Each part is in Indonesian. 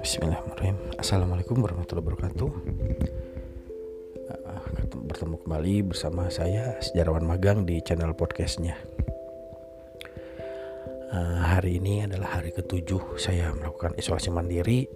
Bismillahirrahmanirrahim. Assalamualaikum warahmatullahi wabarakatuh. Uh, Bertemu kembali bersama saya Sejarawan Magang di channel podcastnya. Uh, Hari ini adalah hari ketujuh Saya melakukan isolasi mandiri.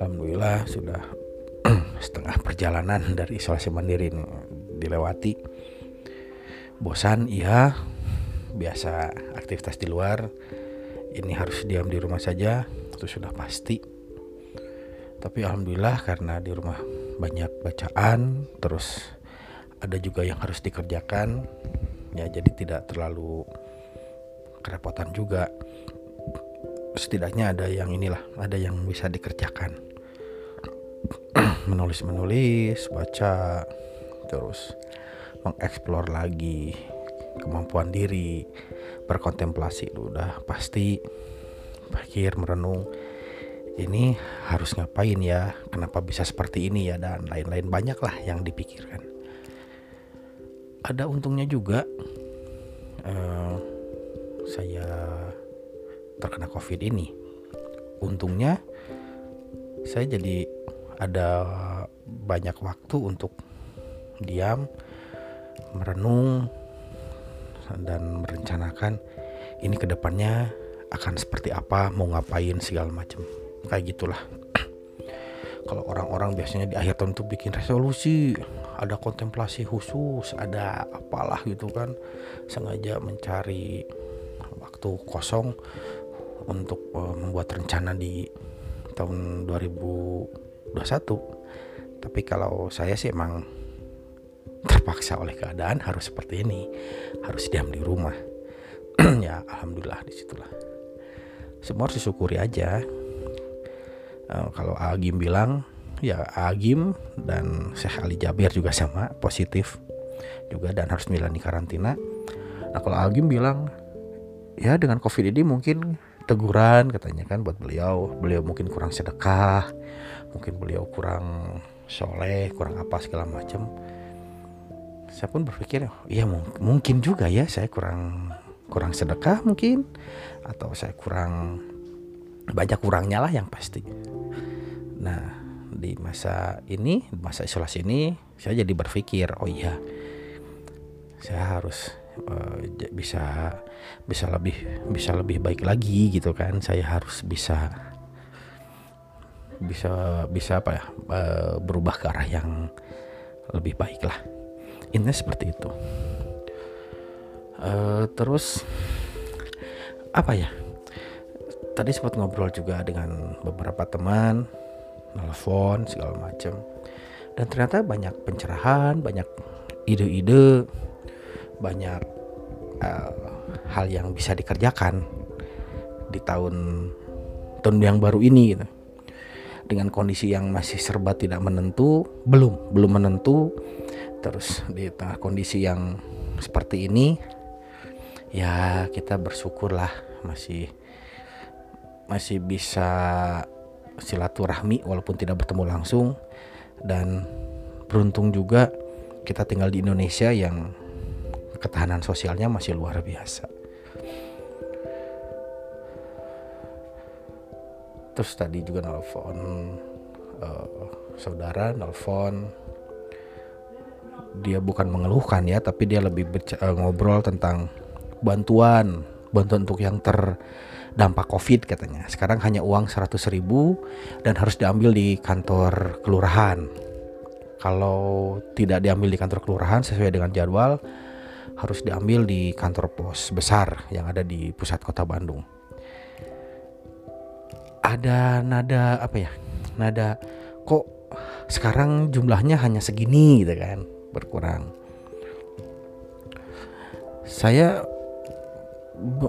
Alhamdulillah sudah setengah perjalanan dari isolasi mandiri ini dilewati. Bosan iya Biasa aktivitas di luar Ini harus diam di rumah saja itu sudah pasti. Tapi alhamdulillah karena di rumah banyak bacaan terus ada juga yang harus dikerjakan ya jadi tidak terlalu kerepotan juga. Setidaknya ada yang inilah ada yang bisa dikerjakan. Menulis menulis baca terus mengeksplor lagi kemampuan diri berkontemplasi udah pasti pikir merenung ini harus ngapain ya? Kenapa bisa seperti ini ya? Dan lain-lain banyak lah yang dipikirkan. Ada untungnya juga uh, saya terkena covid ini. Untungnya saya jadi ada banyak waktu untuk diam merenung dan merencanakan ini ke depannya akan seperti apa mau ngapain segala macam. Kayak gitulah. Kalau orang-orang biasanya di akhir tahun tuh bikin resolusi ada kontemplasi khusus ada apalah gitu kan. Sengaja mencari waktu kosong untuk uh, membuat rencana di tahun 2021 tapi kalau saya sih emang terpaksa oleh keadaan harus seperti ini. Harus diam di rumah. Ya alhamdulillah di situlah. Semua harus disyukuri aja. Uh, kalau Agim bilang ya Agim dan Syekh Ali Jabir juga sama positif juga dan harus menjalani karantina. Nah kalau Agim bilang ya dengan covid ini mungkin teguran katanya kan buat beliau. Beliau mungkin kurang sedekah mungkin beliau kurang soleh kurang apa segala macam saya pun berpikir ya mungkin juga ya saya kurang kurang sedekah mungkin atau saya kurang banyak kurangnya lah yang pasti. Nah di masa ini masa isolasi ini saya jadi berpikir oh iya saya harus uh, bisa bisa lebih bisa lebih baik lagi gitu kan saya harus bisa bisa bisa apa ya uh, berubah ke arah yang lebih baik lah intinya seperti itu. Uh, terus apa ya? Tadi sempat ngobrol juga dengan beberapa teman nelfon segala macam dan ternyata banyak pencerahan banyak ide-ide banyak uh, hal yang bisa dikerjakan di tahun tahun yang baru ini gitu. Dengan kondisi yang masih serba tidak menentu belum belum menentu terus di tengah kondisi yang seperti ini ya kita bersyukurlah masih masih bisa silaturahmi walaupun tidak bertemu langsung dan beruntung juga kita tinggal di Indonesia yang ketahanan sosialnya masih luar biasa. Terus tadi juga nelfon uh, saudara nelfon dia bukan mengeluhkan ya tapi dia lebih uh, ngobrol tentang bantuan bantuan untuk yang terdampak covid katanya. Sekarang hanya uang 100 ribu dan harus diambil di kantor kelurahan. Kalau tidak diambil di kantor kelurahan sesuai dengan jadwal harus diambil di kantor pos besar yang ada di pusat kota Bandung. Ada nada apa ya nada kok sekarang jumlahnya hanya segini gitu kan berkurang. Saya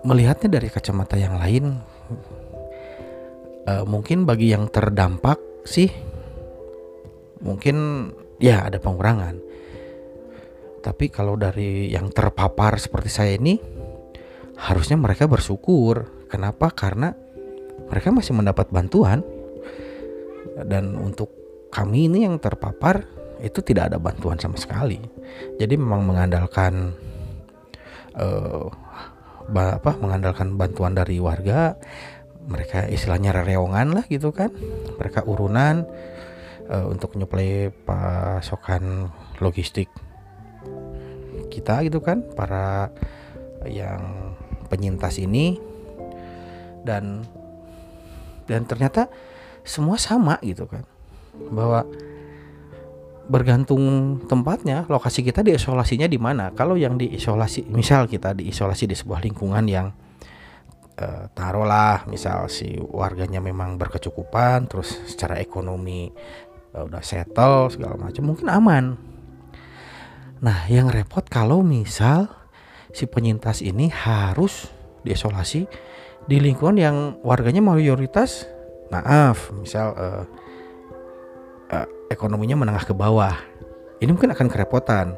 melihatnya dari kacamata yang lain. Uh, mungkin bagi yang terdampak sih mungkin ya ada pengurangan. Tapi kalau dari yang terpapar seperti saya ini harusnya mereka bersyukur. Kenapa? Karena mereka masih mendapat bantuan. Dan untuk kami ini yang terpapar itu tidak ada bantuan sama sekali. Jadi memang mengandalkan uh, apa mengandalkan bantuan dari warga mereka istilahnya rereongan lah gitu kan. Mereka urunan uh, untuk nyuplai pasokan logistik kita gitu kan para yang penyintas ini. Dan dan ternyata semua sama gitu kan. Bahwa bergantung tempatnya lokasi kita diisolasinya di mana. Kalau yang diisolasi misal kita diisolasi di sebuah lingkungan yang uh, taruhlah misal si warganya memang berkecukupan terus secara ekonomi uh, udah settle segala macam mungkin aman. Nah yang repot kalau misal si penyintas ini harus diisolasi di lingkungan yang warganya mayoritas maaf misal uh, ekonominya menengah ke bawah. Ini mungkin akan kerepotan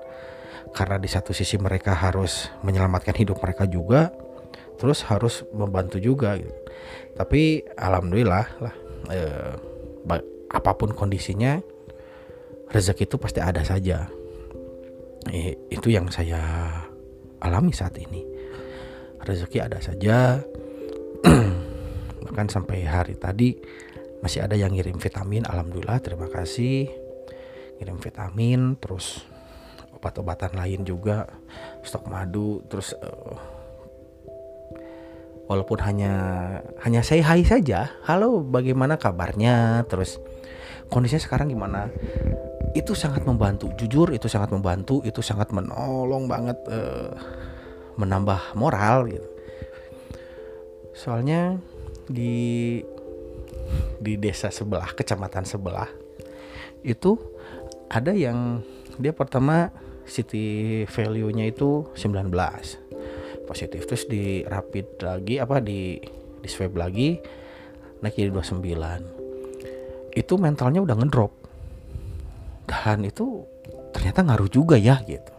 karena di satu sisi mereka harus menyelamatkan hidup mereka juga, terus harus membantu juga. Tapi alhamdulillah lah, eh, apa pun kondisinya, rezeki itu pasti ada saja. Eh, itu yang saya alami saat ini. Rezeki ada saja. Bahkan sampai hari tadi masih ada yang ngirim vitamin alhamdulillah terima kasih. Ngirim vitamin terus obat-obatan lain juga stok madu terus uh, walaupun hanya hanya saya hai saja halo bagaimana kabarnya? Terus kondisinya sekarang gimana? Itu sangat membantu jujur itu sangat membantu itu sangat menolong banget uh, menambah moral gitu. Soalnya di di desa sebelah, kecamatan sebelah itu ada yang dia pertama city value-nya itu 19 positif terus di rapid lagi apa di di swab lagi naik jadi 29 itu mentalnya udah ngedrop. Dan itu ternyata ngaruh juga ya gitu.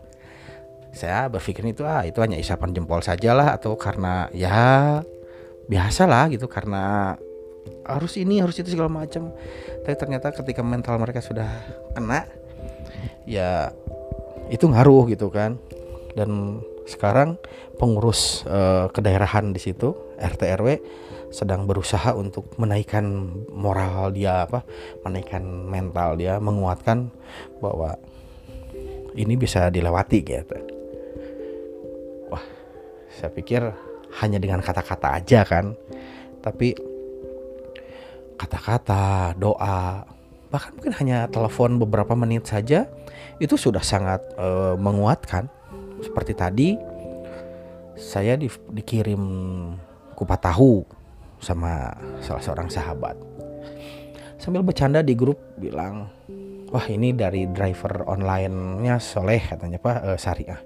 Saya berpikir itu ah itu hanya isapan jempol saja lah atau karena ya biasa lah gitu. Karena harus ini harus itu segala macam. Tapi ternyata ketika mental mereka sudah kena ya itu ngaruh gitu kan. Dan sekarang pengurus uh, kedaerahan di situ RT RW sedang berusaha untuk menaikkan moral dia apa menaikkan mental dia menguatkan bahwa ini bisa dilewati gitu. Wah saya pikir hanya dengan kata-kata aja kan. Tapi kata-kata, doa, bahkan mungkin hanya telepon beberapa menit saja itu sudah sangat uh, menguatkan. Seperti tadi saya di, dikirim kupat tahu sama salah seorang sahabat. Sambil bercanda di grup bilang, "Wah, ini dari driver online-nya Soleh katanya Pak uh, Syariah."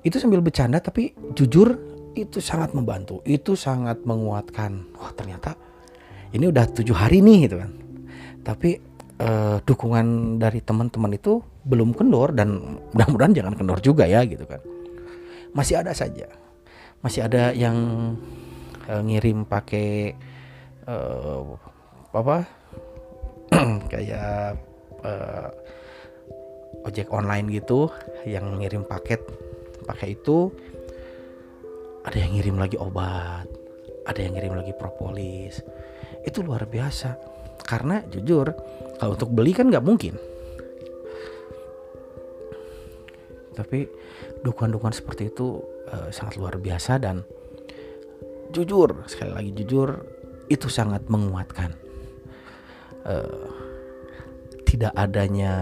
Itu sambil bercanda tapi jujur itu sangat membantu, itu sangat menguatkan. Wah, ternyata ini udah tujuh hari nih gitu kan. Tapi uh, dukungan dari teman-teman itu belum kendor dan mudah-mudahan jangan kendor juga ya gitu kan. Masih ada saja. Masih ada yang uh, ngirim pakai uh, apa? Kayak uh, ojek online gitu yang ngirim paket pakai itu. Ada yang ngirim lagi obat ada yang ngirim lagi propolis itu luar biasa. Karena jujur kalau untuk beli kan nggak mungkin. Tapi dukungan-dukungan seperti itu uh, sangat luar biasa dan jujur sekali lagi jujur itu sangat menguatkan. Uh, tidak adanya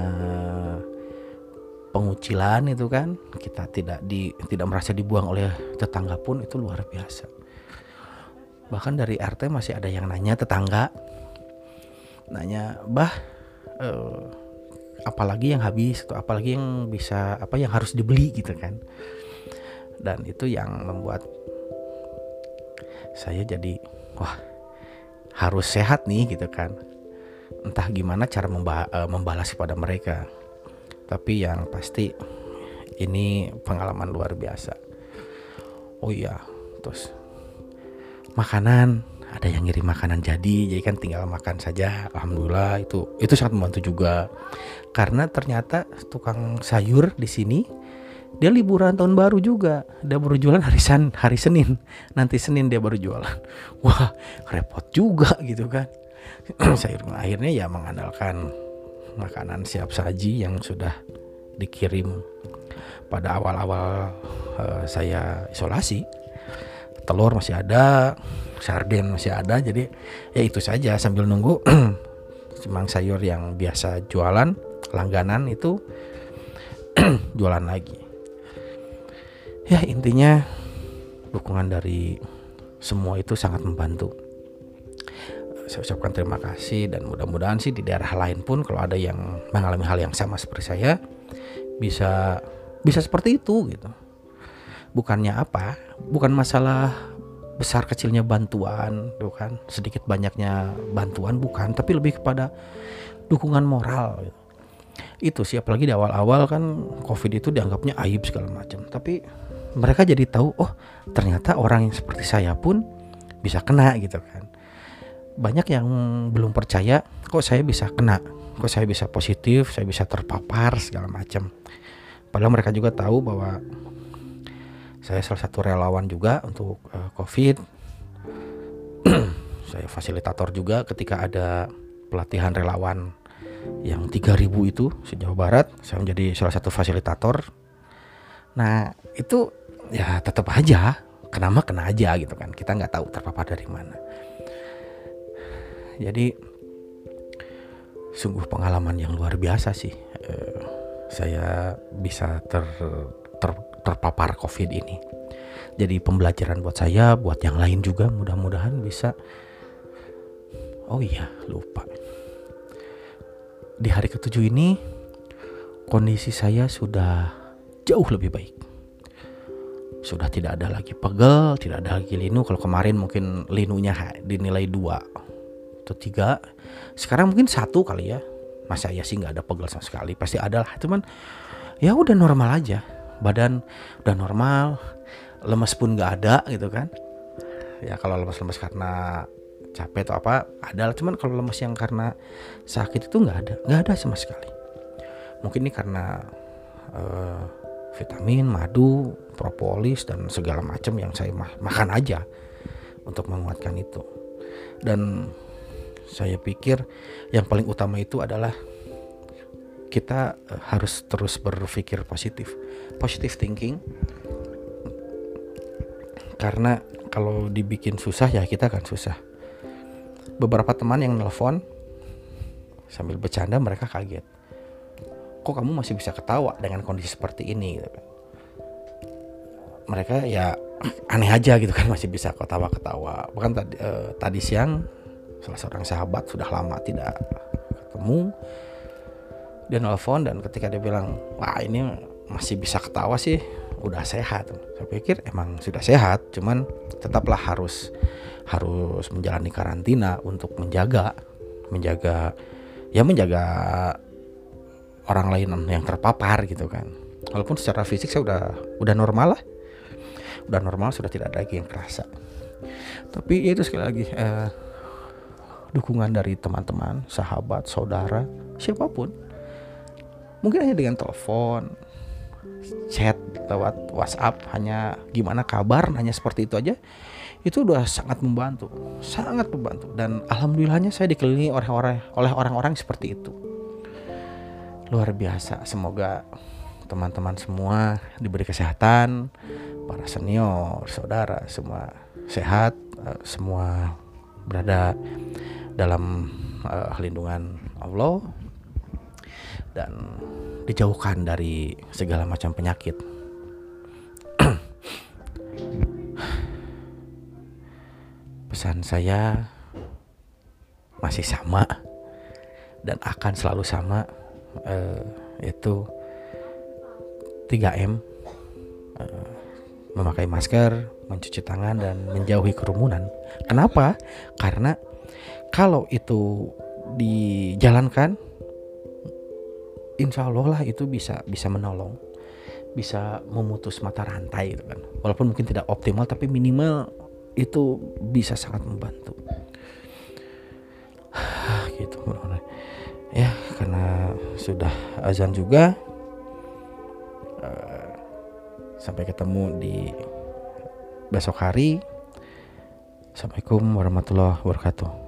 pengucilan itu kan kita tidak di tidak merasa dibuang oleh tetangga pun itu luar biasa bahkan dari RT masih ada yang nanya tetangga. Nanya bah uh, apalagi yang habis atau apalagi yang bisa apa yang harus dibeli? Gitu kan. Dan itu yang membuat saya jadi wah harus sehat nih gitu kan. Entah gimana cara memba uh, membalas pada mereka. Tapi yang pasti ini pengalaman luar biasa. Oh iya terus makanan ada yang ngirim makanan jadi jadi kan tinggal makan saja alhamdulillah itu itu sangat membantu juga. Karena ternyata tukang sayur di sini dia liburan tahun baru juga. Dia baru jualan hari San hari Senin. Nanti Senin dia baru jualan. Wah repot juga gitu kan. Saya akhirnya ya mengandalkan makanan siap saji yang sudah dikirim pada awal-awal uh, saya isolasi telur masih ada sarden masih ada jadi ya itu saja. Sambil nunggu cemang sayur yang biasa jualan langganan itu jualan lagi. Ya intinya dukungan dari semua itu sangat membantu. Saya ucapkan terima kasih dan mudah-mudahan sih di daerah lain pun kalau ada yang mengalami hal yang sama seperti saya bisa bisa seperti itu gitu bukannya apa bukan masalah besar kecilnya bantuan tuh kan sedikit banyaknya bantuan bukan tapi lebih kepada dukungan moral. Itu sih apalagi di awal-awal kan covid itu dianggapnya aib segala macam. Tapi mereka jadi tahu oh ternyata orang yang seperti saya pun bisa kena gitu kan. Banyak yang belum percaya kok saya bisa kena? Kok saya bisa positif? Saya bisa terpapar segala macam. Padahal mereka juga tahu bahwa saya salah satu relawan juga untuk uh, covid. Saya fasilitator juga ketika ada pelatihan relawan yang 3000 itu sejauh barat saya menjadi salah satu fasilitator. Nah itu ya tetap aja kena mah kena aja gitu kan. Kita nggak tahu terpapar dari mana. Jadi sungguh pengalaman yang luar biasa sih. Eh, saya bisa ter terpapar covid ini. Jadi pembelajaran buat saya buat yang lain juga mudah-mudahan bisa. Oh iya lupa. Di hari ketujuh ini kondisi saya sudah jauh lebih baik. Sudah tidak ada lagi pegel, tidak ada lagi linu. Kalau kemarin mungkin linunya dinilai dua atau tiga, sekarang mungkin satu kali ya. Masa ya sih nggak ada pegel sama sekali, pasti ada lah. Cuman ya udah normal aja, badan udah normal, lemes pun nggak ada gitu kan. Ya kalau lemes-lemes karena capek atau apa ada cuman kalau lemes yang karena sakit itu nggak ada nggak ada sama sekali mungkin ini karena uh, vitamin, madu, propolis dan segala macam yang saya makan aja untuk menguatkan itu. Dan saya pikir yang paling utama itu adalah kita eh, harus terus berpikir positif, positive thinking. Karena kalau dibikin susah ya kita akan susah. Beberapa teman yang nelfon sambil bercanda mereka kaget kok kamu masih bisa ketawa dengan kondisi seperti ini gitu kan mereka ya aneh aja gitu kan masih bisa ketawa-ketawa bahkan tadi eh, tadi siang salah seorang sahabat sudah lama tidak ketemu dia nelfon dan ketika dia bilang wah ini masih bisa ketawa sih udah sehat. Saya pikir emang sudah sehat cuman tetaplah harus harus menjalani karantina untuk menjaga menjaga ya menjaga orang lain yang terpapar gitu kan. Walaupun secara fisik saya udah udah normal lah. Udah normal sudah tidak ada lagi yang kerasa. Tapi ya itu sekali lagi eh, dukungan dari teman-teman sahabat saudara siapa pun mungkin hanya dengan telepon chat lewat WhatsApp hanya gimana kabar hanya seperti itu aja itu udah sangat membantu sangat membantu dan alhamdulillahnya saya dikelilingi oleh orang oleh orang-orang seperti itu luar biasa. Semoga teman-teman semua diberi kesehatan, para senior, saudara semua sehat, eh, semua berada dalam uh, lindungan Allah dan dijauhkan dari segala macam penyakit. Pesan saya masih sama dan akan selalu sama uh, itu 3M uh, eh, memakai masker, mencuci tangan dan menjauhi kerumunan. Kenapa? Karena kalau itu dijalankan, insya Allah lah itu bisa bisa menolong, bisa memutus mata rantai, gitu kan. Walaupun mungkin tidak optimal, tapi minimal itu bisa sangat membantu. gitu ya karena sudah azan juga uh, Sampai ketemu di besok hari. Assalamualaikum warahmatullahi wabarakatuh.